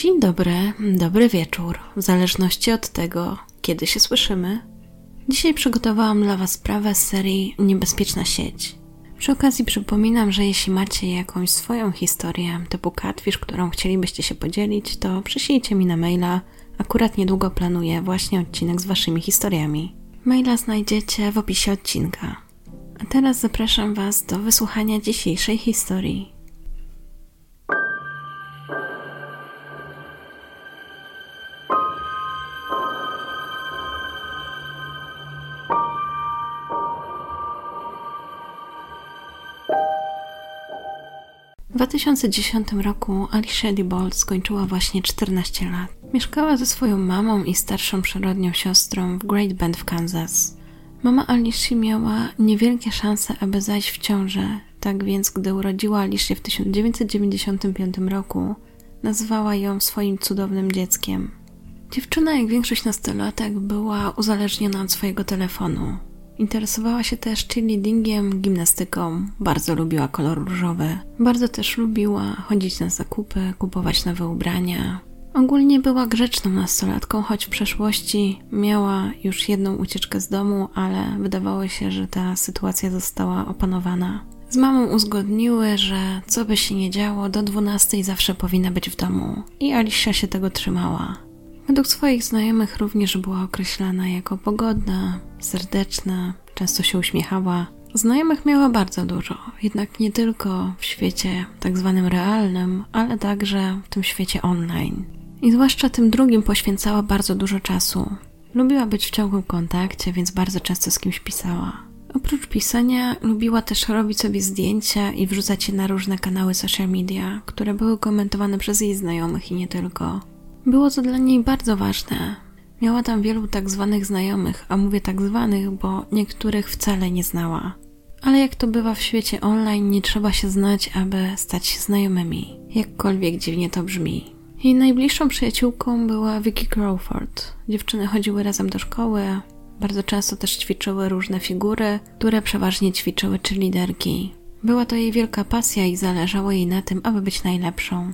Dzień dobry, dobry wieczór, w zależności od tego, kiedy się słyszymy. Dzisiaj przygotowałam dla Was sprawę z serii Niebezpieczna sieć. Przy okazji przypominam, że jeśli macie jakąś swoją historię, typu catfish, którą chcielibyście się podzielić, to przyślijcie mi na maila. Akurat niedługo planuję właśnie odcinek z Waszymi historiami. Maila znajdziecie w opisie odcinka. A teraz zapraszam Was do wysłuchania dzisiejszej historii. 2010 roku Alicia DeBolt skończyła właśnie 14 lat. Mieszkała ze swoją mamą i starszą przyrodnią siostrą w Great Bend w Kansas. Mama Alicia miała niewielkie szanse, aby zajść w ciążę, tak więc gdy urodziła Alicia w 1995 roku, nazwała ją swoim cudownym dzieckiem. Dziewczyna, jak większość nastolatek, była uzależniona od swojego telefonu. Interesowała się też cheerleadingiem, gimnastyką, bardzo lubiła kolor różowy. Bardzo też lubiła chodzić na zakupy, kupować nowe ubrania. Ogólnie była grzeczną nastolatką, choć w przeszłości miała już jedną ucieczkę z domu, ale wydawało się, że ta sytuacja została opanowana. Z mamą uzgodniły, że co by się nie działo, do 12 zawsze powinna być w domu. I Alicia się tego trzymała. Według swoich znajomych również była określana jako pogodna, serdeczna, często się uśmiechała. Znajomych miała bardzo dużo, jednak nie tylko w świecie tak zwanym realnym, ale także w tym świecie online. I zwłaszcza tym drugim poświęcała bardzo dużo czasu. Lubiła być w ciągłym kontakcie, więc bardzo często z kimś pisała. Oprócz pisania, lubiła też robić sobie zdjęcia i wrzucać je na różne kanały social media, które były komentowane przez jej znajomych i nie tylko. Było to dla niej bardzo ważne. Miała tam wielu tak zwanych znajomych, a mówię tak zwanych, bo niektórych wcale nie znała. Ale jak to bywa w świecie online, nie trzeba się znać, aby stać się znajomymi. Jakkolwiek dziwnie to brzmi. Jej najbliższą przyjaciółką była Vicky Crawford. Dziewczyny chodziły razem do szkoły, bardzo często też ćwiczyły różne figury, które przeważnie ćwiczyły czy liderki. Była to jej wielka pasja i zależało jej na tym, aby być najlepszą.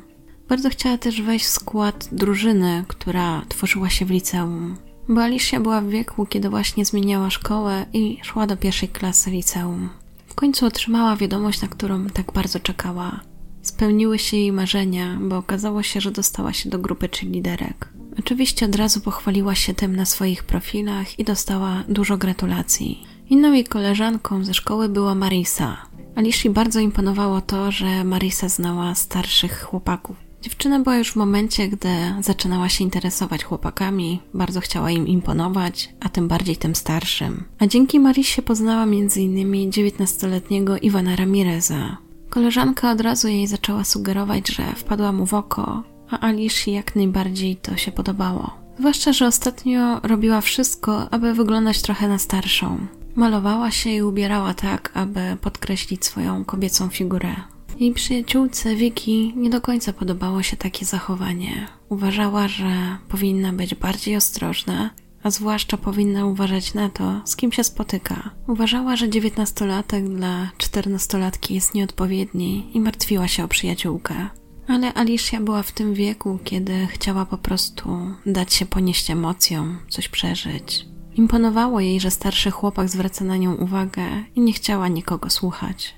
Bardzo chciała też wejść w skład drużyny, która tworzyła się w liceum. Bo Alicia była w wieku, kiedy właśnie zmieniała szkołę i szła do pierwszej klasy liceum. W końcu otrzymała wiadomość, na którą tak bardzo czekała. Spełniły się jej marzenia, bo okazało się, że dostała się do grupy liderek. Oczywiście od razu pochwaliła się tym na swoich profilach i dostała dużo gratulacji. Inną jej koleżanką ze szkoły była Marisa. Alicji bardzo imponowało to, że Marisa znała starszych chłopaków. Dziewczyna była już w momencie, gdy zaczynała się interesować chłopakami, bardzo chciała im imponować, a tym bardziej tym starszym. A dzięki Marisie poznała m.in. 19-letniego Iwana Ramireza. Koleżanka od razu jej zaczęła sugerować, że wpadła mu w oko, a Alishi jak najbardziej to się podobało. Zwłaszcza, że ostatnio robiła wszystko, aby wyglądać trochę na starszą. Malowała się i ubierała tak, aby podkreślić swoją kobiecą figurę. Jej przyjaciółce Vicky nie do końca podobało się takie zachowanie. Uważała, że powinna być bardziej ostrożna, a zwłaszcza powinna uważać na to, z kim się spotyka. Uważała, że dziewiętnastolatek dla czternastolatki jest nieodpowiedni i martwiła się o przyjaciółkę. Ale Alicia była w tym wieku, kiedy chciała po prostu dać się ponieść emocjom, coś przeżyć. Imponowało jej, że starszy chłopak zwraca na nią uwagę i nie chciała nikogo słuchać.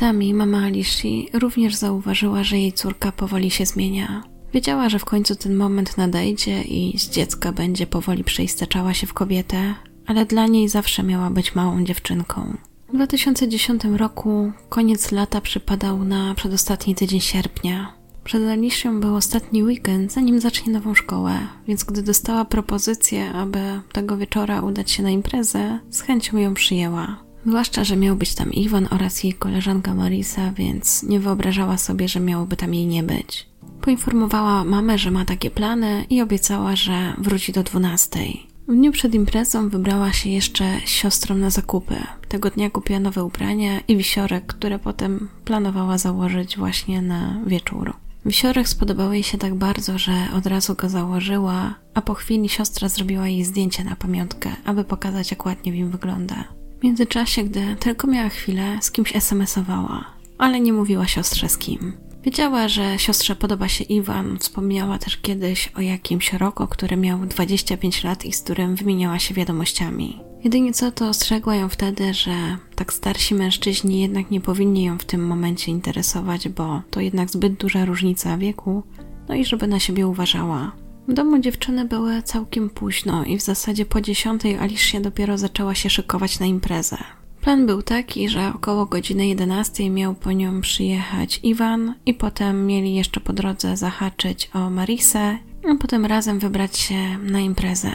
Tami, mama Alishi, również zauważyła, że jej córka powoli się zmienia. Wiedziała, że w końcu ten moment nadejdzie i z dziecka będzie powoli przeistaczała się w kobietę, ale dla niej zawsze miała być małą dziewczynką. W 2010 roku koniec lata przypadał na przedostatni tydzień sierpnia. Przed Alicią był ostatni weekend, zanim zacznie nową szkołę, więc gdy dostała propozycję, aby tego wieczora udać się na imprezę, z chęcią ją przyjęła. Zwłaszcza, że miał być tam Iwan oraz jej koleżanka Marisa, więc nie wyobrażała sobie, że miałoby tam jej nie być. Poinformowała mamę, że ma takie plany i obiecała, że wróci do dwunastej. W dniu przed imprezą wybrała się jeszcze z siostrą na zakupy. Tego dnia kupiła nowe ubrania i wisiorek, które potem planowała założyć właśnie na wieczór. Wisiorek spodobał jej się tak bardzo, że od razu go założyła, a po chwili siostra zrobiła jej zdjęcie na pamiątkę, aby pokazać jak ładnie w nim wygląda. W międzyczasie, gdy tylko miała chwilę, z kimś SMS-owała, ale nie mówiła siostrze z kim. Wiedziała, że siostrze podoba się Iwan. Wspomniała też kiedyś o jakimś Roko, który miał 25 lat i z którym wymieniała się wiadomościami. Jedynie co to ostrzegła ją wtedy, że tak starsi mężczyźni jednak nie powinni ją w tym momencie interesować, bo to jednak zbyt duża różnica wieku, no i żeby na siebie uważała. W domu dziewczyny były całkiem późno i w zasadzie po dziesiątej Alicia dopiero zaczęła się szykować na imprezę. Plan był taki, że około godziny 11 miał po nią przyjechać Iwan i potem mieli jeszcze po drodze zahaczyć o Marisę, a potem razem wybrać się na imprezę.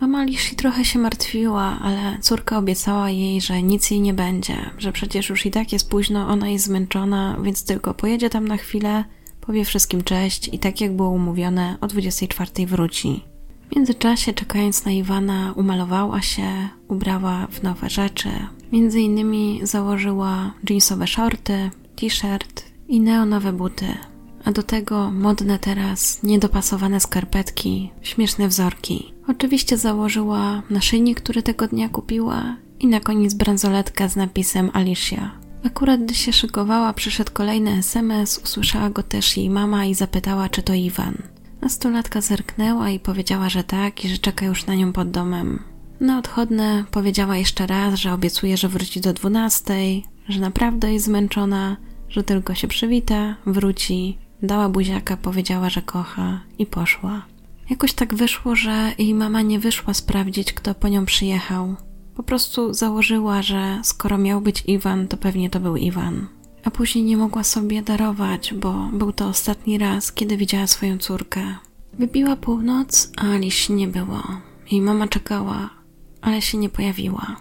Mama Lishi trochę się martwiła, ale córka obiecała jej, że nic jej nie będzie, że przecież już i tak jest późno, ona jest zmęczona, więc tylko pojedzie tam na chwilę, powie wszystkim cześć i tak jak było umówione, o 24 wróci. W międzyczasie, czekając na Iwana, umalowała się, ubrała w nowe rzeczy. Między innymi założyła jeansowe shorty, t-shirt i neonowe buty. A do tego modne teraz, niedopasowane skarpetki, śmieszne wzorki. Oczywiście założyła naszyjnik, który tego dnia kupiła i na koniec bransoletka z napisem Alicia. Akurat gdy się szykowała, przyszedł kolejny SMS, usłyszała go też jej mama i zapytała, czy to Iwan. Nastolatka zerknęła i powiedziała, że tak i że czeka już na nią pod domem. Na odchodne powiedziała jeszcze raz, że obiecuje, że wróci do dwunastej, że naprawdę jest zmęczona, że tylko się przywita, wróci, dała buziaka, powiedziała, że kocha i poszła. Jakoś tak wyszło, że jej mama nie wyszła sprawdzić, kto po nią przyjechał. Po prostu założyła, że skoro miał być Iwan, to pewnie to był Iwan a później nie mogła sobie darować, bo był to ostatni raz, kiedy widziała swoją córkę. Wybiła północ, a Alice nie było. Jej mama czekała, ale się nie pojawiła.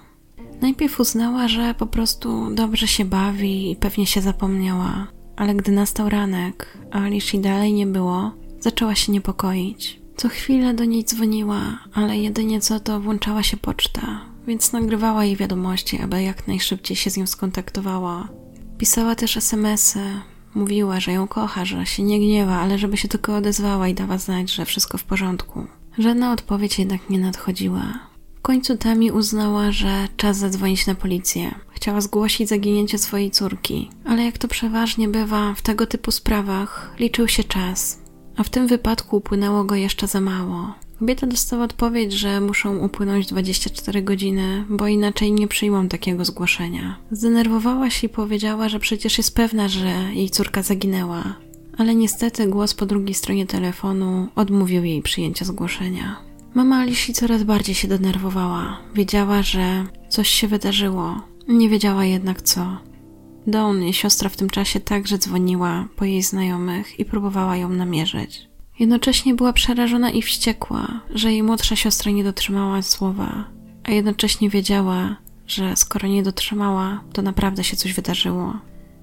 Najpierw uznała, że po prostu dobrze się bawi i pewnie się zapomniała, ale gdy nastał ranek, a Alice dalej nie było, zaczęła się niepokoić. Co chwilę do niej dzwoniła, ale jedynie co to włączała się poczta, więc nagrywała jej wiadomości, aby jak najszybciej się z nią skontaktowała. Pisała też SMSy. Mówiła, że ją kocha, że się nie gniewa, ale żeby się tylko odezwała i dała znać, że wszystko w porządku. Żadna odpowiedź jednak nie nadchodziła. W końcu Tami uznała, że czas zadzwonić na policję. Chciała zgłosić zaginięcie swojej córki, ale jak to przeważnie bywa w tego typu sprawach, liczył się czas, a w tym wypadku upłynęło go jeszcze za mało. Kobieta dostała odpowiedź, że muszą upłynąć 24 godziny, bo inaczej nie przyjmą takiego zgłoszenia. Zdenerwowała się i powiedziała, że przecież jest pewna, że jej córka zaginęła, ale niestety głos po drugiej stronie telefonu odmówił jej przyjęcia zgłoszenia. Mama Alicji coraz bardziej się denerwowała. Wiedziała, że coś się wydarzyło, nie wiedziała jednak co. Dawn, jej siostra w tym czasie także dzwoniła po jej znajomych i próbowała ją namierzyć. Jednocześnie była przerażona i wściekła, że jej młodsza siostra nie dotrzymała słowa, a jednocześnie wiedziała, że skoro nie dotrzymała, to naprawdę się coś wydarzyło.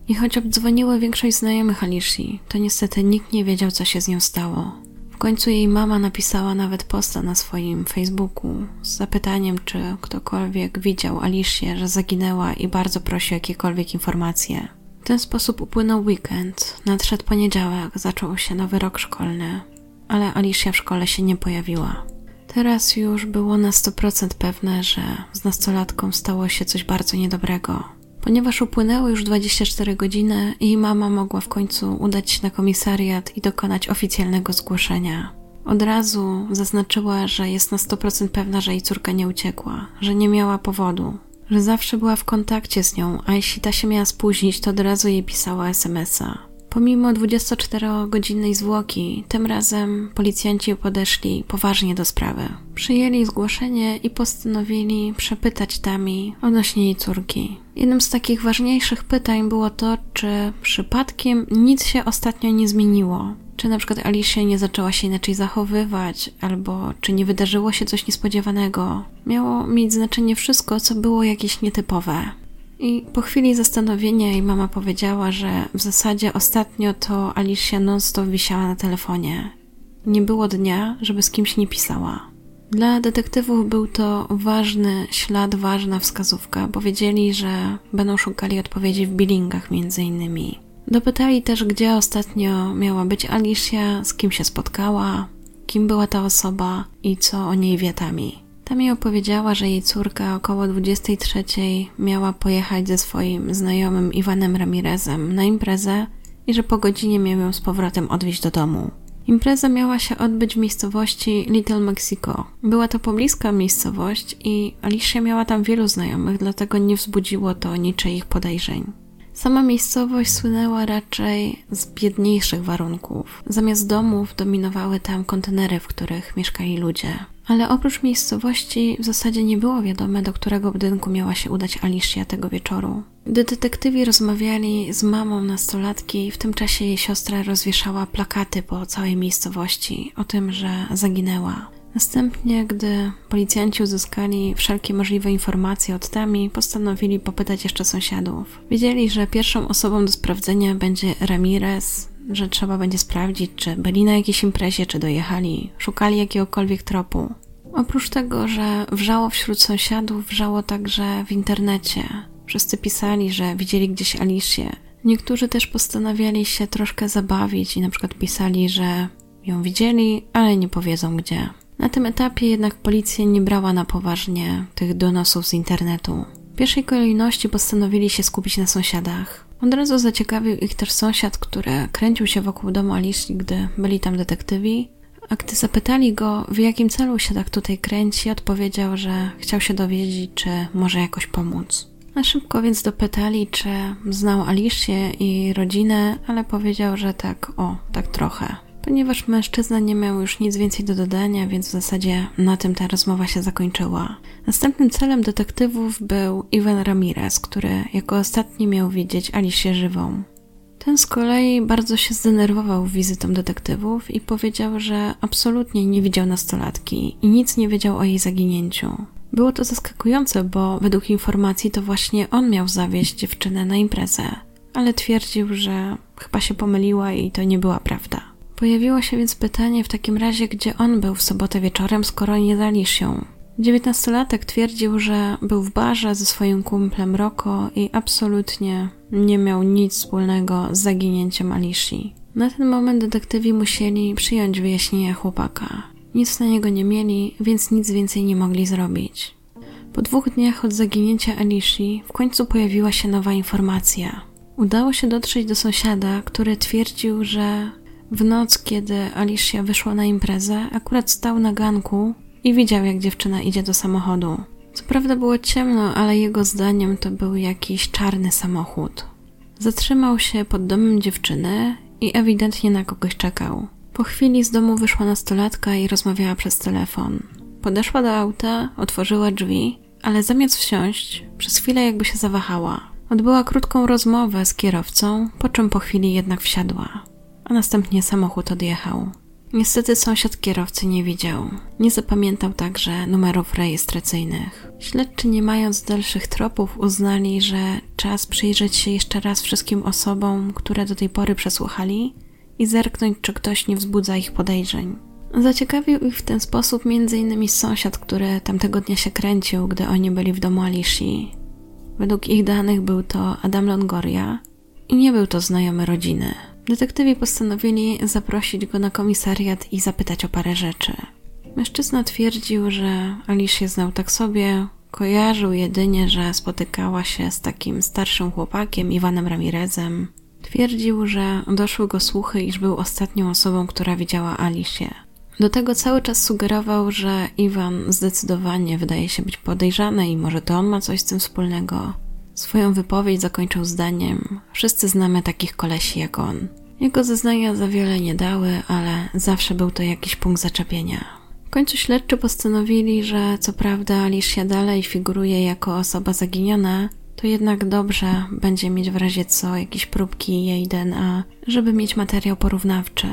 I choć obdzwoniły większość znajomych Alicji, to niestety nikt nie wiedział, co się z nią stało. W końcu jej mama napisała nawet posta na swoim Facebooku z zapytaniem, czy ktokolwiek widział Alicję, że zaginęła i bardzo prosi o jakiekolwiek informacje. W ten sposób upłynął weekend. Nadszedł poniedziałek, zaczął się nowy rok szkolny, ale Alicia w szkole się nie pojawiła. Teraz już było na 100% pewne, że z nastolatką stało się coś bardzo niedobrego. Ponieważ upłynęły już 24 godziny, jej mama mogła w końcu udać się na komisariat i dokonać oficjalnego zgłoszenia. Od razu zaznaczyła, że jest na 100% pewna, że jej córka nie uciekła, że nie miała powodu, że zawsze była w kontakcie z nią, a jeśli ta się miała spóźnić, to od razu jej pisała SMS-a. Pomimo 24-godzinnej zwłoki, tym razem policjanci podeszli poważnie do sprawy. Przyjęli zgłoszenie i postanowili przepytać Tami odnośnie jej córki. Jednym z takich ważniejszych pytań było to, czy przypadkiem nic się ostatnio nie zmieniło. Czy na przykład Alicia nie zaczęła się inaczej zachowywać, albo czy nie wydarzyło się coś niespodziewanego. Miało mieć znaczenie wszystko, co było jakieś nietypowe. I po chwili zastanowienia jej mama powiedziała, że w zasadzie ostatnio to Alicia non-stop wisiała na telefonie. Nie było dnia, żeby z kimś nie pisała. Dla detektywów był to ważny ślad, ważna wskazówka, bo wiedzieli, że będą szukali odpowiedzi w billingach między innymi. Dopytali też, gdzie ostatnio miała być Alicia, z kim się spotkała, kim była ta osoba i co o niej wie Tami. Tami opowiedziała, że jej córka około 23 miała pojechać ze swoim znajomym Iwanem Ramirezem na imprezę i że po godzinie miał ją z powrotem odwieźć do domu. Impreza miała się odbyć w miejscowości Little Mexico. Była to pobliska miejscowość i Alicia miała tam wielu znajomych, dlatego nie wzbudziło to niczyich podejrzeń. Sama miejscowość słynęła raczej z biedniejszych warunków. Zamiast domów dominowały tam kontenery, w których mieszkali ludzie. Ale oprócz miejscowości w zasadzie nie było wiadome, do którego budynku miała się udać Alicia tego wieczoru. Gdy detektywi rozmawiali z mamą nastolatki, w tym czasie jej siostra rozwieszała plakaty po całej miejscowości o tym, że zaginęła. Następnie, gdy policjanci uzyskali wszelkie możliwe informacje od Tami, postanowili popytać jeszcze sąsiadów. Wiedzieli, że pierwszą osobą do sprawdzenia będzie Ramirez, że trzeba będzie sprawdzić, czy byli na jakiejś imprezie, czy dojechali, szukali jakiegokolwiek tropu. Oprócz tego, że wrzało wśród sąsiadów, wrzało także w internecie. Wszyscy pisali, że widzieli gdzieś Alicję. Niektórzy też postanawiali się troszkę zabawić i na przykład pisali, że ją widzieli, ale nie powiedzą gdzie. Na tym etapie jednak policja nie brała na poważnie tych donosów z internetu. W pierwszej kolejności postanowili się skupić na sąsiadach. Od razu zaciekawił ich też sąsiad, który kręcił się wokół domu Alicji, gdy byli tam detektywi. A gdy zapytali go, w jakim celu się tak tutaj kręci, odpowiedział, że chciał się dowiedzieć, czy może jakoś pomóc. Na szybko więc dopytali, czy znał Alicję i rodzinę, ale powiedział, że tak, o, tak trochę. Ponieważ mężczyzna nie miał już nic więcej do dodania, więc w zasadzie na tym ta rozmowa się zakończyła. Następnym celem detektywów był Iwan Ramirez, który jako ostatni miał widzieć Alicję żywą. Ten z kolei bardzo się zdenerwował wizytą detektywów i powiedział, że absolutnie nie widział nastolatki i nic nie wiedział o jej zaginięciu. Było to zaskakujące, bo według informacji to właśnie on miał zawieźć dziewczynę na imprezę, ale twierdził, że chyba się pomyliła i to nie była prawda. Pojawiło się więc pytanie w takim razie, gdzie on był w sobotę wieczorem, skoro nie dali się. Dziewiętnastolatek twierdził, że był w barze ze swoim kumplem Roko i absolutnie nie miał nic wspólnego z zaginięciem Alicji. Na ten moment detektywi musieli przyjąć wyjaśnienia chłopaka. Nic na niego nie mieli, więc nic więcej nie mogli zrobić. Po dwóch dniach od zaginięcia Alicji w końcu pojawiła się nowa informacja. Udało się dotrzeć do sąsiada, który twierdził, że w noc, kiedy Alicia wyszła na imprezę, akurat stał na ganku i widział, jak dziewczyna idzie do samochodu. Co prawda było ciemno, ale jego zdaniem to był jakiś czarny samochód. Zatrzymał się pod domem dziewczyny i ewidentnie na kogoś czekał. Po chwili z domu wyszła nastolatka i rozmawiała przez telefon. Podeszła do auta, otworzyła drzwi, ale zamiast wsiąść, przez chwilę jakby się zawahała. Odbyła krótką rozmowę z kierowcą, po czym po chwili jednak wsiadła a następnie samochód odjechał. Niestety sąsiad kierowcy nie widział. Nie zapamiętał także numerów rejestracyjnych. Śledczy, nie mając dalszych tropów, uznali, że czas przyjrzeć się jeszcze raz wszystkim osobom, które do tej pory przesłuchali i zerknąć, czy ktoś nie wzbudza ich podejrzeń. Zaciekawił ich w ten sposób m.in. sąsiad, który tamtego dnia się kręcił, gdy oni byli w domu Alicji. Według ich danych był to Adam Longoria i nie był to znajomy rodziny. Detektywi postanowili zaprosić go na komisariat i zapytać o parę rzeczy. Mężczyzna twierdził, że Alicia znał tak sobie, kojarzył jedynie, że spotykała się z takim starszym chłopakiem, Iwanem Ramirezem. Twierdził, że doszły go słuchy, iż był ostatnią osobą, która widziała Alicję. Do tego cały czas sugerował, że Iwan zdecydowanie wydaje się być podejrzany i może to on ma coś z tym wspólnego. Swoją wypowiedź zakończył zdaniem: Wszyscy znamy takich kolesi jak on. Jego zeznania za wiele nie dały, ale zawsze był to jakiś punkt zaczepienia. W końcu śledczy postanowili, że co prawda Alicia dalej figuruje jako osoba zaginiona, to jednak dobrze będzie mieć w razie co jakieś próbki jej DNA, żeby mieć materiał porównawczy.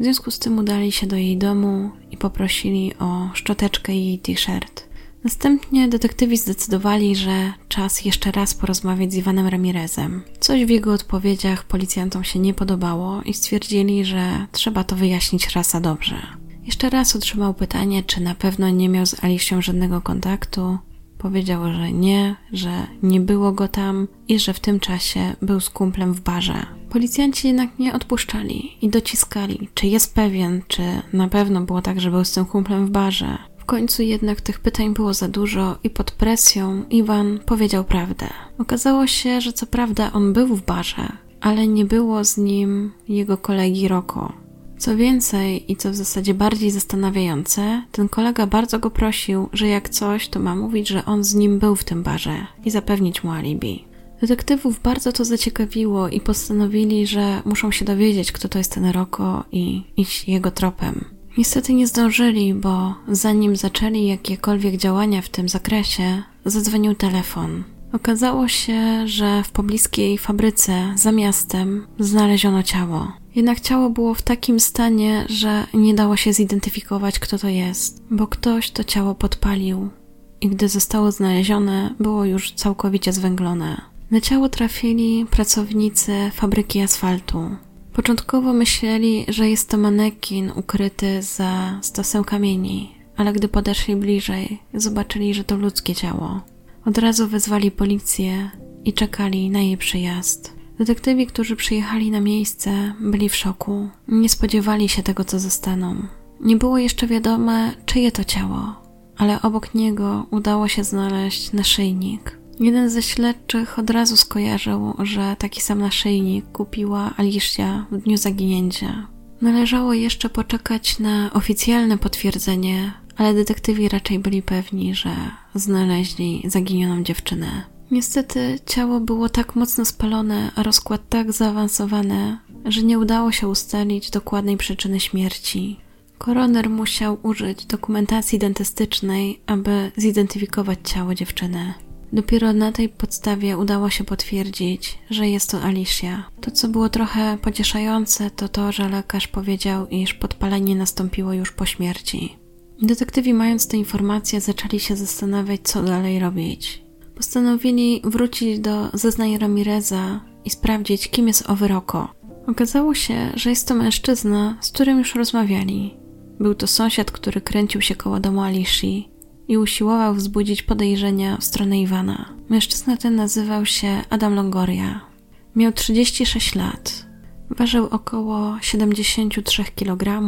W związku z tym udali się do jej domu i poprosili o szczoteczkę i jej t-shirt. Następnie detektywi zdecydowali, że czas jeszcze raz porozmawiać z Iwanem Ramirezem. Coś w jego odpowiedziach policjantom się nie podobało i stwierdzili, że trzeba to wyjaśnić raz a dobrze. Jeszcze raz otrzymał pytanie, czy na pewno nie miał z Alicją żadnego kontaktu. Powiedział, że nie, że nie było go tam i że w tym czasie był z kumplem w barze. Policjanci jednak nie odpuszczali i dociskali, czy jest pewien, czy na pewno było tak, że był z tym kumplem w barze końcu jednak tych pytań było za dużo i pod presją Iwan powiedział prawdę. Okazało się, że co prawda on był w barze, ale nie było z nim jego kolegi Roko. Co więcej i co w zasadzie bardziej zastanawiające, ten kolega bardzo go prosił, że jak coś, to ma mówić, że on z nim był w tym barze i zapewnić mu alibi. Detektywów bardzo to zaciekawiło i postanowili, że muszą się dowiedzieć, kto to jest ten Roko i iść jego tropem. Niestety nie zdążyli, bo zanim zaczęli jakiekolwiek działania w tym zakresie, zadzwonił telefon. Okazało się, że w pobliskiej fabryce za miastem znaleziono ciało. Jednak ciało było w takim stanie, że nie dało się zidentyfikować, kto to jest, bo ktoś to ciało podpalił i gdy zostało znalezione, było już całkowicie zwęglone. Na ciało trafili pracownicy fabryki asfaltu. Początkowo myśleli, że jest to manekin ukryty za stosem kamieni, ale gdy podeszli bliżej, zobaczyli, że to ludzkie ciało. Od razu wezwali policję i czekali na jej przyjazd. Detektywi, którzy przyjechali na miejsce, byli w szoku. Nie spodziewali się tego, co zostaną. Nie było jeszcze wiadome, czyje to ciało, ale obok niego udało się znaleźć naszyjnik. Jeden ze śledczych od razu skojarzył, że taki sam naszyjnik kupiła Alicia w dniu zaginięcia. Należało jeszcze poczekać na oficjalne potwierdzenie, ale detektywi raczej byli pewni, że znaleźli zaginioną dziewczynę. Niestety ciało było tak mocno spalone, a rozkład tak zaawansowany, że nie udało się ustalić dokładnej przyczyny śmierci. Koroner musiał użyć dokumentacji dentystycznej, aby zidentyfikować ciało dziewczyny. Dopiero na tej podstawie udało się potwierdzić, że jest to Alicia. To, co było trochę pocieszające, to to, że lekarz powiedział, iż podpalenie nastąpiło już po śmierci. Detektywi, mając te informacje, zaczęli się zastanawiać, co dalej robić. Postanowili wrócić do zeznań Ramireza i sprawdzić, kim jest owy Roko. Okazało się, że jest to mężczyzna, z którym już rozmawiali. Był to sąsiad, który kręcił się koło domu Alishi i usiłował wzbudzić podejrzenia w stronę Iwana. Mężczyzna ten nazywał się Adam Longoria. Miał 36 lat. Ważył około 73 kg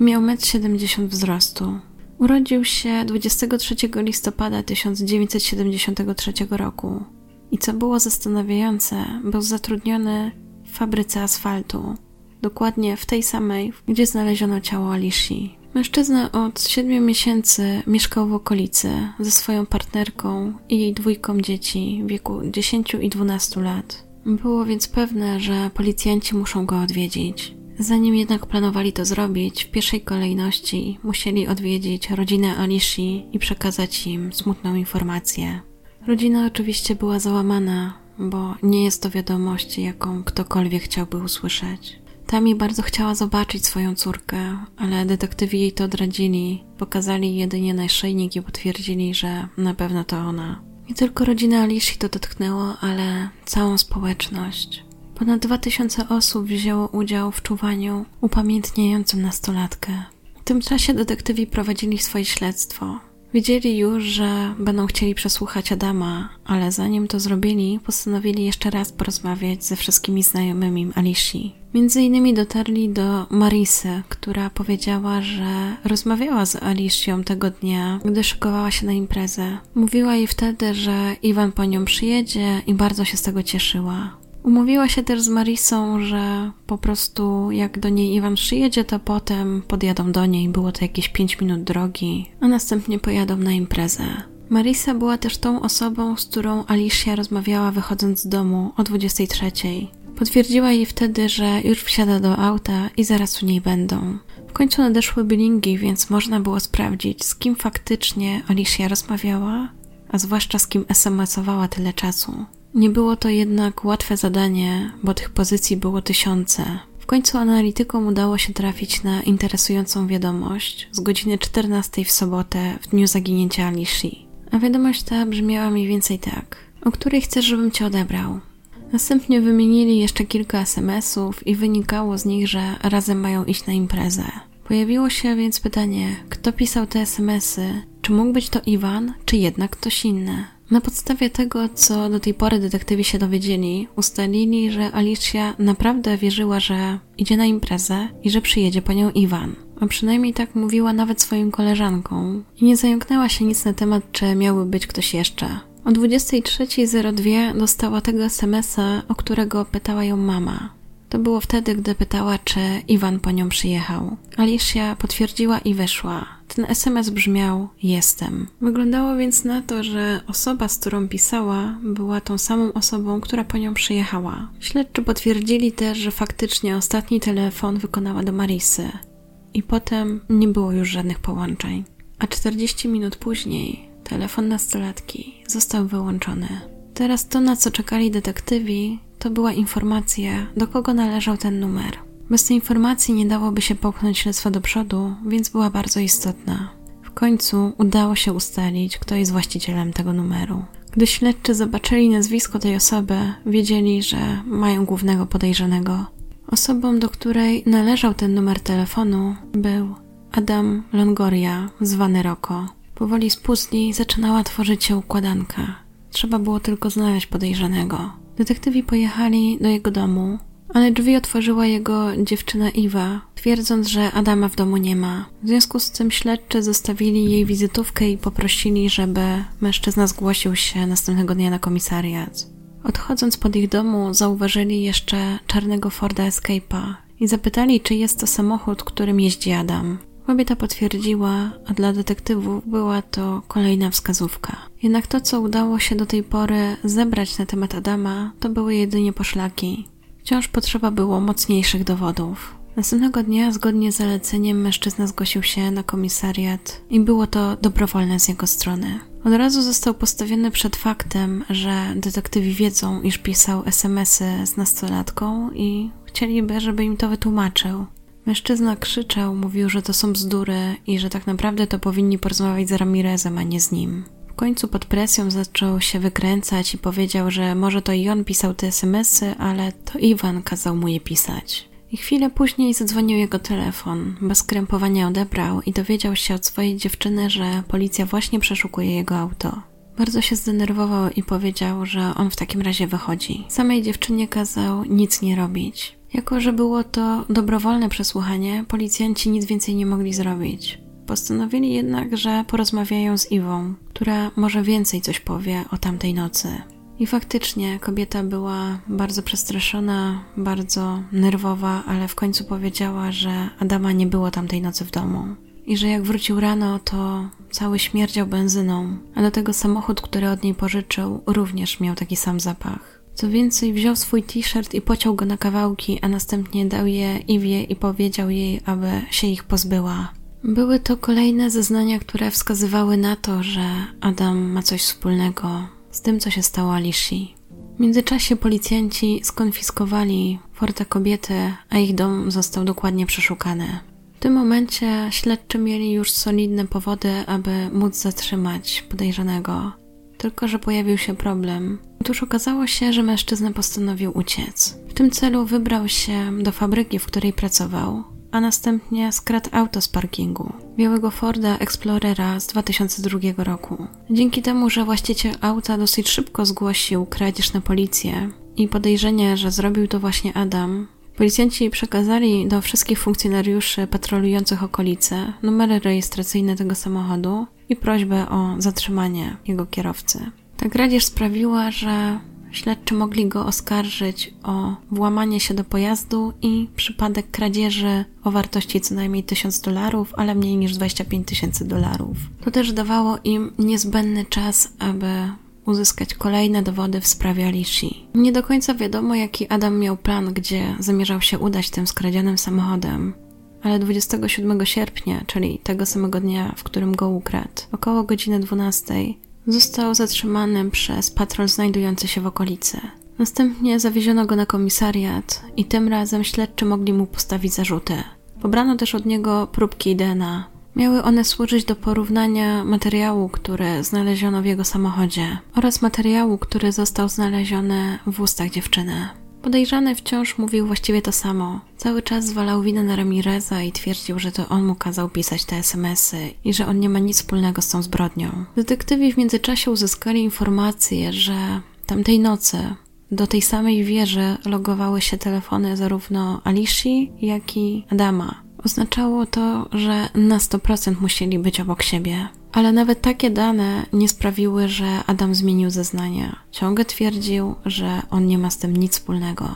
i miał 1,70 m wzrostu. Urodził się 23 listopada 1973 roku i co było zastanawiające, był zatrudniony w fabryce asfaltu, dokładnie w tej samej, gdzie znaleziono ciało Alishi. Mężczyzna od 7 miesięcy mieszkał w okolicy ze swoją partnerką i jej dwójką dzieci w wieku 10 i 12 lat. Było więc pewne, że policjanci muszą go odwiedzić. Zanim jednak planowali to zrobić, w pierwszej kolejności musieli odwiedzić rodzinę Alishi i przekazać im smutną informację. Rodzina oczywiście była załamana, bo nie jest to wiadomość, jaką ktokolwiek chciałby usłyszeć. Tami bardzo chciała zobaczyć swoją córkę, ale detektywi jej to odradzili. Pokazali jedynie naszyjnik i potwierdzili, że na pewno to ona. Nie tylko rodzina Alishi to dotknęło, ale całą społeczność. Ponad 2000 osób wzięło udział w czuwaniu upamiętniającym nastolatkę. W tym czasie detektywi prowadzili swoje śledztwo. Wiedzieli już, że będą chcieli przesłuchać Adama, ale zanim to zrobili, postanowili jeszcze raz porozmawiać ze wszystkimi znajomymi Alishi. Między innymi dotarli do Marisy, która powiedziała, że rozmawiała z Alicją tego dnia, gdy szykowała się na imprezę. Mówiła jej wtedy, że Iwan po nią przyjedzie i bardzo się z tego cieszyła. Umówiła się też z Marisą, że po prostu jak do niej Iwan przyjedzie, to potem podjadą do niej, było to jakieś 5 minut drogi, a następnie pojadą na imprezę. Marisa była też tą osobą, z którą Alicia rozmawiała wychodząc z domu o 23. Potwierdziła jej wtedy, że już wsiada do auta i zaraz u niej będą. W końcu nadeszły bilingi, więc można było sprawdzić, z kim faktycznie Alicia rozmawiała, a zwłaszcza z kim SMS-owała tyle czasu. Nie było to jednak łatwe zadanie, bo tych pozycji było tysiące. W końcu analitykom udało się trafić na interesującą wiadomość z godziny 14 w sobotę w dniu zaginięcia Alishi. A wiadomość ta brzmiała mniej więcej tak: O której chcesz, żebym cię odebrał? Następnie wymienili jeszcze kilka SMS-ów i wynikało z nich, że razem mają iść na imprezę. Pojawiło się więc pytanie, kto pisał te SMS-y? Czy mógł być to Iwan, czy jednak ktoś inny? Na podstawie tego, co do tej pory detektywi się dowiedzieli, ustalili, że Alicia naprawdę wierzyła, że idzie na imprezę i że przyjedzie po nią Iwan. A przynajmniej tak mówiła nawet swoim koleżankom i nie zająknęła się nic na temat, czy miałby być ktoś jeszcze. O 23.02 dostała tego SMS-a, o którego pytała ją mama. To było wtedy, gdy pytała, czy Iwan po nią przyjechał. Alicia potwierdziła i wyszła. Ten SMS brzmiał: Jestem. Wyglądało więc na to, że osoba, z którą pisała, była tą samą osobą, która po nią przyjechała. Śledczy potwierdzili też, że faktycznie ostatni telefon wykonała do Marisy. I potem nie było już żadnych połączeń. A 40 minut później telefon nastolatki został wyłączony. Teraz to, na co czekali detektywi, to była informacja, do kogo należał ten numer. Bez tej informacji nie dałoby się popchnąć śledztwa do przodu, więc była bardzo istotna. W końcu udało się ustalić, kto jest właścicielem tego numeru. Gdy śledczy zobaczyli nazwisko tej osoby, wiedzieli, że mają głównego podejrzanego. Osobą, do której należał ten numer telefonu, był Adam Longoria, zwany Roko. Powoli z puzli zaczynała tworzyć się układanka. Trzeba było tylko znaleźć podejrzanego. Detektywi pojechali do jego domu, ale drzwi otworzyła jego dziewczyna Iwa, twierdząc, że Adama w domu nie ma. W związku z tym śledczy zostawili jej wizytówkę i poprosili, żeby mężczyzna zgłosił się następnego dnia na komisariat. Odchodząc pod ich domu, zauważyli jeszcze czarnego Forda Escape'a i zapytali, czy jest to samochód, którym jeździ Adam. Kobieta potwierdziła, a dla detektywów była to kolejna wskazówka. Jednak to, co udało się do tej pory zebrać na temat Adama, to były jedynie poszlaki. Wciąż potrzeba było mocniejszych dowodów. Następnego dnia, zgodnie z zaleceniem, mężczyzna zgłosił się na komisariat i było to dobrowolne z jego strony. Od razu został postawiony przed faktem, że detektywi wiedzą, iż pisał SMS-y z nastolatką i chcieliby, żeby im to wytłumaczył. Mężczyzna krzyczał, mówił, że to są bzdury i że tak naprawdę to powinni porozmawiać z Ramirezem, a nie z nim. W końcu pod presją zaczął się wykręcać i powiedział, że może to i on pisał te smsy, ale to Iwan kazał mu je pisać. I chwilę później zadzwonił jego telefon. Bez krępowania odebrał i dowiedział się od swojej dziewczyny, że policja właśnie przeszukuje jego auto. Bardzo się zdenerwował i powiedział, że on w takim razie wychodzi. Samej dziewczynie kazał nic nie robić. Jako, że było to dobrowolne przesłuchanie, policjanci nic więcej nie mogli zrobić. Postanowili jednak, że porozmawiają z Iwą, która może więcej coś powie o tamtej nocy. I faktycznie kobieta była bardzo przestraszona, bardzo nerwowa, ale w końcu powiedziała, że Adama nie było tamtej nocy w domu. I że jak wrócił rano, to cały śmierdział benzyną, a do tego samochód, który od niej pożyczył, również miał taki sam zapach. Co więcej, wziął swój t-shirt i pociął go na kawałki, a następnie dał je Iwie i powiedział jej, aby się ich pozbyła. Były to kolejne zeznania, które wskazywały na to, że Adam ma coś wspólnego z tym, co się stało Alishi. W międzyczasie policjanci skonfiskowali fortę kobiety, a ich dom został dokładnie przeszukany. W tym momencie śledczy mieli już solidne powody, aby móc zatrzymać podejrzanego. Tylko, że pojawił się problem. Otóż okazało się, że mężczyzna postanowił uciec. W tym celu wybrał się do fabryki, w której pracował, a następnie skradł auto z parkingu. Białego Forda Explorera z 2002 roku. Dzięki temu, że właściciel auta dosyć szybko zgłosił kradzież na policję i podejrzenie, że zrobił to właśnie Adam, Policjanci przekazali do wszystkich funkcjonariuszy patrolujących okolice numery rejestracyjne tego samochodu i prośbę o zatrzymanie jego kierowcy. Ta kradzież sprawiła, że śledczy mogli go oskarżyć o włamanie się do pojazdu i przypadek kradzieży o wartości co najmniej 1000 dolarów, ale mniej niż 25 tysięcy dolarów. To też dawało im niezbędny czas, aby uzyskać kolejne dowody w sprawie Alishi. Nie do końca wiadomo, jaki Adam miał plan, gdzie zamierzał się udać tym skradzionym samochodem, ale 27 sierpnia, czyli tego samego dnia, w którym go ukradł, około godziny 12, został zatrzymany przez patrol znajdujący się w okolicy. Następnie zawieziono go na komisariat i tym razem śledczy mogli mu postawić zarzuty. Pobrano też od niego próbki DNA, Miały one służyć do porównania materiału, który znaleziono w jego samochodzie, oraz materiału, który został znaleziony w ustach dziewczyny. Podejrzany wciąż mówił właściwie to samo. Cały czas zwalał winę na Ramireza i twierdził, że to on mu kazał pisać te smsy i że on nie ma nic wspólnego z tą zbrodnią. Detektywi w międzyczasie uzyskali informację, że tamtej nocy do tej samej wieży logowały się telefony zarówno Alishi, jak i Adama. Oznaczało to, że na 100% musieli być obok siebie. Ale nawet takie dane nie sprawiły, że Adam zmienił zeznania. Ciągle twierdził, że on nie ma z tym nic wspólnego.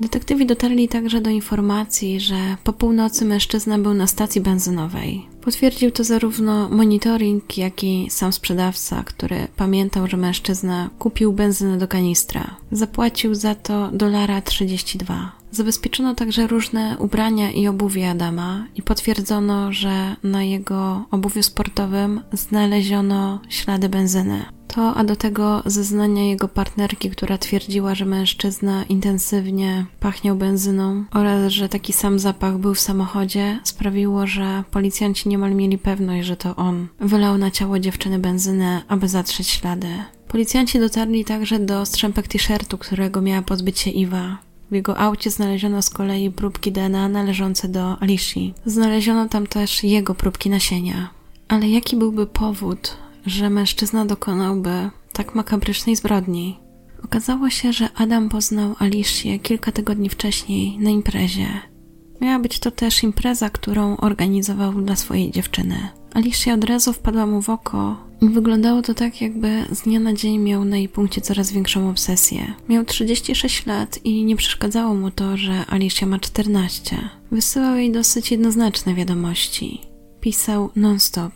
Detektywi dotarli także do informacji, że po północy mężczyzna był na stacji benzynowej. Potwierdził to zarówno monitoring, jak i sam sprzedawca, który pamiętał, że mężczyzna kupił benzynę do kanistra. Zapłacił za to dolara 32. Zabezpieczono także różne ubrania i obuwie Adama i potwierdzono, że na jego obuwiu sportowym znaleziono ślady benzyny. To, a do tego zeznania jego partnerki, która twierdziła, że mężczyzna intensywnie pachniał benzyną oraz że taki sam zapach był w samochodzie, sprawiło, że policjanci niemal mieli pewność, że to on wylał na ciało dziewczyny benzynę, aby zatrzeć ślady. Policjanci dotarli także do strzępek t-shirtu, którego miała pozbyć się Iwa. W jego aucie znaleziono z kolei próbki DNA należące do Alicji. Znaleziono tam też jego próbki nasienia. Ale jaki byłby powód, że mężczyzna dokonałby tak makabrycznej zbrodni? Okazało się, że Adam poznał Alicję kilka tygodni wcześniej na imprezie. Miała być to też impreza, którą organizował dla swojej dziewczyny. Alicia od razu wpadła mu w oko i wyglądało to tak, jakby z dnia na dzień miał na jej punkcie coraz większą obsesję. Miał 36 lat i nie przeszkadzało mu to, że Alicia ma 14. Wysyłał jej dosyć jednoznaczne wiadomości. Pisał non-stop.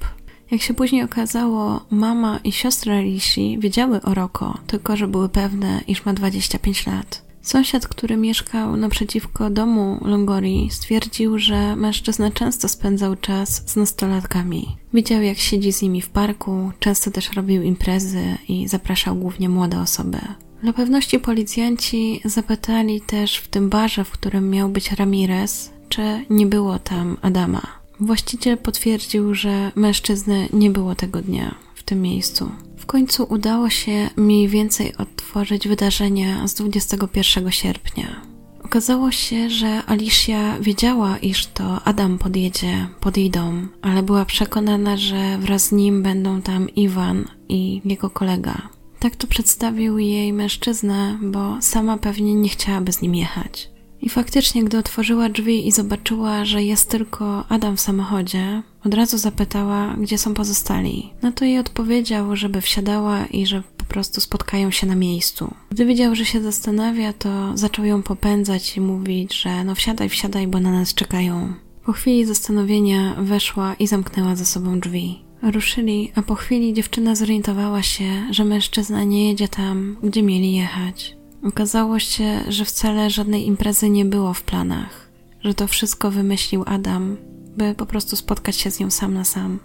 Jak się później okazało, mama i siostra Alicji wiedziały o Roko, tylko że były pewne, iż ma 25 lat. Sąsiad, który mieszkał naprzeciwko domu Longorii, stwierdził, że mężczyzna często spędzał czas z nastolatkami. Widział, jak siedzi z nimi w parku, często też robił imprezy i zapraszał głównie młode osoby. Dla pewności policjanci zapytali też w tym barze, w którym miał być Ramirez, czy nie było tam Adama. Właściciel potwierdził, że mężczyzny nie było tego dnia w tym miejscu. W końcu udało się mniej więcej odtworzyć wydarzenia z 21 sierpnia. Okazało się, że Alicia wiedziała, iż to Adam podjedzie pod jej dom, ale była przekonana, że wraz z nim będą tam Iwan i jego kolega. Tak to przedstawił jej mężczyzna, bo sama pewnie nie chciałaby z nim jechać. I faktycznie, gdy otworzyła drzwi i zobaczyła, że jest tylko Adam w samochodzie, od razu zapytała, gdzie są pozostali. Na to jej odpowiedział, żeby wsiadała i że po prostu spotkają się na miejscu. Gdy widział, że się zastanawia, to zaczął ją popędzać i mówić, że no wsiadaj, wsiadaj, bo na nas czekają. Po chwili zastanowienia weszła i zamknęła za sobą drzwi. Ruszyli, a po chwili dziewczyna zorientowała się, że mężczyzna nie jedzie tam, gdzie mieli jechać. Okazało się, że wcale żadnej imprezy nie było w planach, że to wszystko wymyślił Adam, by po prostu spotkać się z nią sam na sam.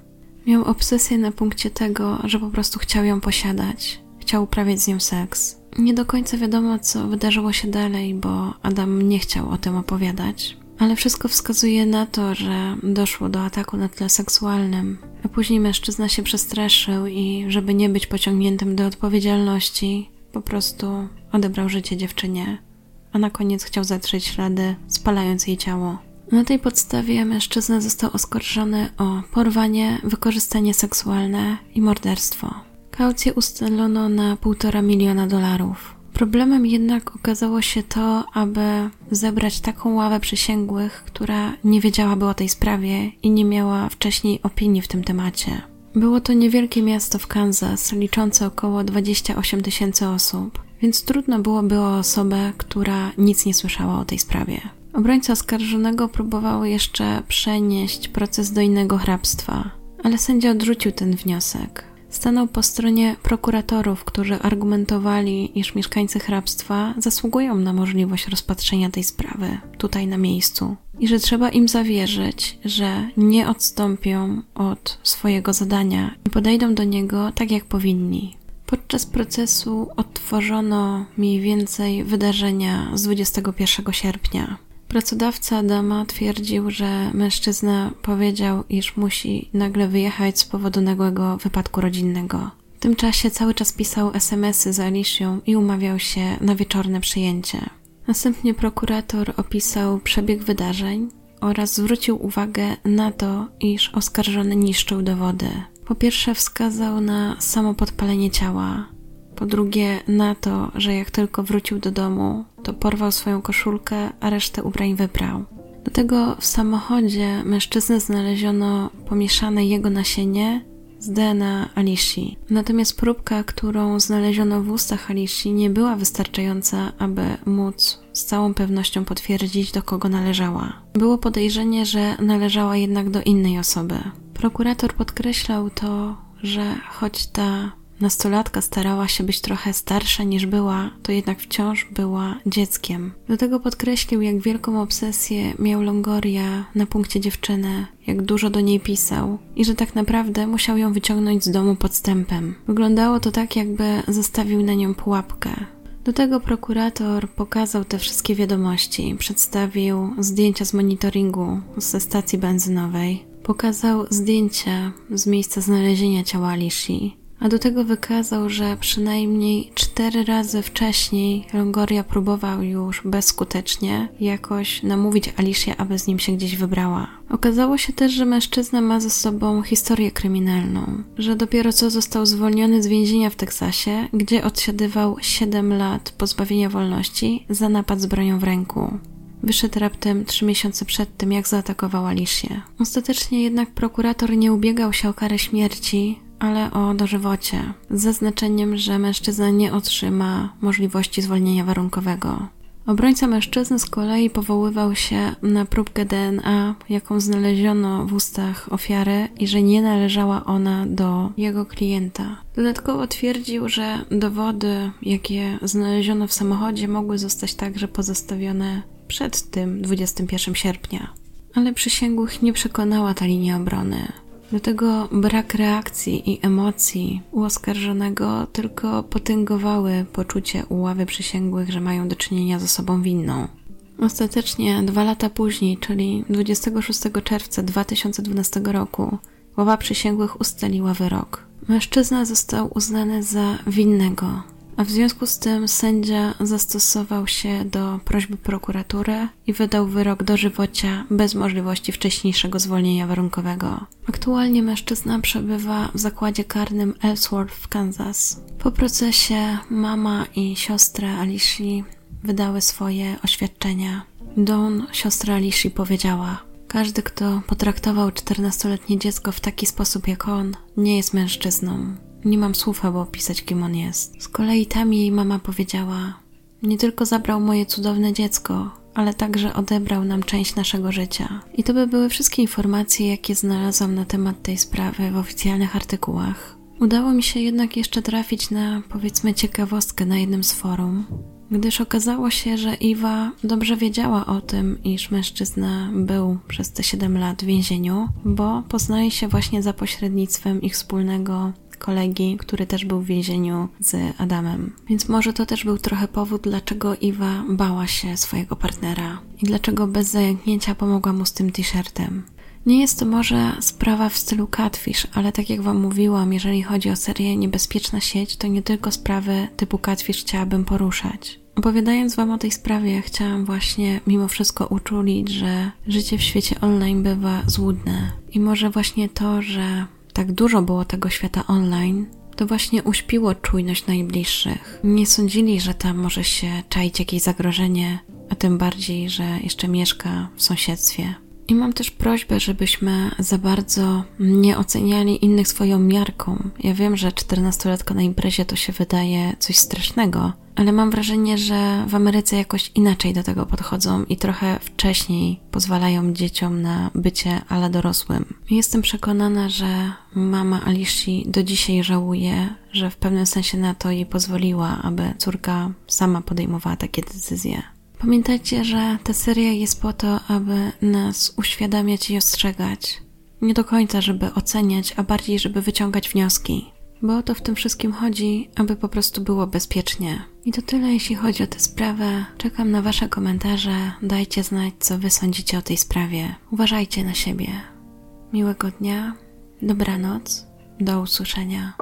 Miał obsesję na punkcie tego, że po prostu chciał ją posiadać, chciał uprawiać z nią seks. Nie do końca wiadomo, co wydarzyło się dalej, bo Adam nie chciał o tym opowiadać, ale wszystko wskazuje na to, że doszło do ataku na tle seksualnym, a później mężczyzna się przestraszył i, żeby nie być pociągniętym do odpowiedzialności, po prostu odebrał życie dziewczynie, a na koniec chciał zatrzeć ślady, spalając jej ciało. Na tej podstawie mężczyzna został oskarżony o porwanie, wykorzystanie seksualne i morderstwo. Kaucję ustalono na półtora miliona dolarów. Problemem jednak okazało się to, aby zebrać taką ławę przysięgłych, która nie wiedziałaby o tej sprawie i nie miała wcześniej opinii w tym temacie. Było to niewielkie miasto w Kansas, liczące około 28 tysięcy osób, więc trudno byłoby o osobę, która nic nie słyszała o tej sprawie. Obrońca oskarżonego próbował jeszcze przenieść proces do innego hrabstwa, ale sędzia odrzucił ten wniosek. Stanął po stronie prokuratorów, którzy argumentowali, iż mieszkańcy hrabstwa zasługują na możliwość rozpatrzenia tej sprawy tutaj na miejscu i że trzeba im zawierzyć, że nie odstąpią od swojego zadania i podejdą do niego tak, jak powinni. Podczas procesu odtworzono mniej więcej wydarzenia z 21 sierpnia. Pracodawca Adama twierdził, że mężczyzna powiedział, iż musi nagle wyjechać z powodu nagłego wypadku rodzinnego. W tym czasie cały czas pisał SMS-y z Alicją i umawiał się na wieczorne przyjęcie. Następnie prokurator opisał przebieg wydarzeń oraz zwrócił uwagę na to, iż oskarżony niszczył dowody. Po pierwsze, wskazał na samo podpalenie ciała, po drugie, na to, że jak tylko wrócił do domu, to porwał swoją koszulkę, a resztę ubrań wybrał. Do tego w samochodzie mężczyzny znaleziono pomieszane jego nasienie z DNA Alicji. Natomiast próbka, którą znaleziono w ustach Alicji, nie była wystarczająca, aby móc z całą pewnością potwierdzić, do kogo należała. Było podejrzenie, że należała jednak do innej osoby. Prokurator podkreślał to, że choć ta Nastolatka starała się być trochę starsza niż była, to jednak wciąż była dzieckiem. Do tego podkreślił, jak wielką obsesję miał Longoria na punkcie dziewczyny, jak dużo do niej pisał i że tak naprawdę musiał ją wyciągnąć z domu podstępem. Wyglądało to tak, jakby zostawił na nią pułapkę. Do tego prokurator pokazał te wszystkie wiadomości, przedstawił zdjęcia z monitoringu ze stacji benzynowej, pokazał zdjęcia z miejsca znalezienia ciała Alicji, a do tego wykazał, że przynajmniej cztery razy wcześniej Longoria próbował już bezskutecznie jakoś namówić Alicia, aby z nim się gdzieś wybrała. Okazało się też, że mężczyzna ma ze sobą historię kryminalną, że dopiero co został zwolniony z więzienia w Teksasie, gdzie odsiadywał 7 lat pozbawienia wolności za napad z bronią w ręku. Wyszedł raptem trzy miesiące przed tym, jak zaatakował Alicję. Ostatecznie jednak prokurator nie ubiegał się o karę śmierci, ale o dożywocie, z zaznaczeniem, że mężczyzna nie otrzyma możliwości zwolnienia warunkowego. Obrońca mężczyzny z kolei powoływał się na próbkę DNA, jaką znaleziono w ustach ofiary i że nie należała ona do jego klienta. Dodatkowo twierdził, że dowody, jakie znaleziono w samochodzie, mogły zostać także pozostawione przed tym 21 sierpnia. Ale przysięgłych nie przekonała ta linia obrony. Do tego brak reakcji i emocji u oskarżonego tylko potęgowały poczucie u ławy przysięgłych, że mają do czynienia z osobą winną. Ostatecznie dwa lata później, czyli 26 czerwca 2012 roku, ława przysięgłych ustaliła wyrok. Mężczyzna został uznany za winnego a w związku z tym sędzia zastosował się do prośby prokuratury i wydał wyrok dożywocia bez możliwości wcześniejszego zwolnienia warunkowego. Aktualnie mężczyzna przebywa w zakładzie karnym Ellsworth w Kansas. Po procesie mama i siostra Alicia wydały swoje oświadczenia. Dawn, siostra Alicia, powiedziała: Każdy, kto potraktował 14-letnie dziecko w taki sposób jak on, nie jest mężczyzną. Nie mam słów, aby opisać, kim on jest. Z kolei tam jej mama powiedziała: Nie tylko zabrał moje cudowne dziecko, ale także odebrał nam część naszego życia. I to by były wszystkie informacje, jakie znalazłam na temat tej sprawy w oficjalnych artykułach. Udało mi się jednak jeszcze trafić na, powiedzmy, ciekawostkę na jednym z forum, gdyż okazało się, że Iwa dobrze wiedziała o tym, iż mężczyzna był przez te 7 lat w więzieniu, bo poznaje się właśnie za pośrednictwem ich wspólnego kolegi, który też był w więzieniu z Adamem. Więc może to też był trochę powód, dlaczego Iwa bała się swojego partnera i dlaczego bez zajęknięcia pomogła mu z tym t-shirtem. Nie jest to może sprawa w stylu catfish, ale tak jak Wam mówiłam, jeżeli chodzi o serię Niebezpieczna sieć, to nie tylko sprawy typu catfish chciałabym poruszać. Opowiadając Wam o tej sprawie, chciałam właśnie mimo wszystko uczulić, że życie w świecie online bywa złudne. I może właśnie to, że tak dużo było tego świata online, to właśnie uśpiło czujność najbliższych. Nie sądzili, że tam może się czaić jakieś zagrożenie, a tym bardziej, że jeszcze mieszka w sąsiedztwie. I mam też prośbę, żebyśmy za bardzo nie oceniali innych swoją miarką. Ja wiem, że 14-latka na imprezie to się wydaje coś strasznego, ale mam wrażenie, że w Ameryce jakoś inaczej do tego podchodzą i trochę wcześniej pozwalają dzieciom na bycie ale dorosłym. Jestem przekonana, że mama Alishi do dzisiaj żałuje, że w pewnym sensie na to jej pozwoliła, aby córka sama podejmowała takie decyzje. Pamiętajcie, że ta seria jest po to, aby nas uświadamiać i ostrzegać. Nie do końca, żeby oceniać, a bardziej, żeby wyciągać wnioski. Bo o to w tym wszystkim chodzi, aby po prostu było bezpiecznie. I to tyle, jeśli chodzi o tę sprawę. Czekam na Wasze komentarze. Dajcie znać, co Wy sądzicie o tej sprawie. Uważajcie na siebie. Miłego dnia, dobranoc, do usłyszenia.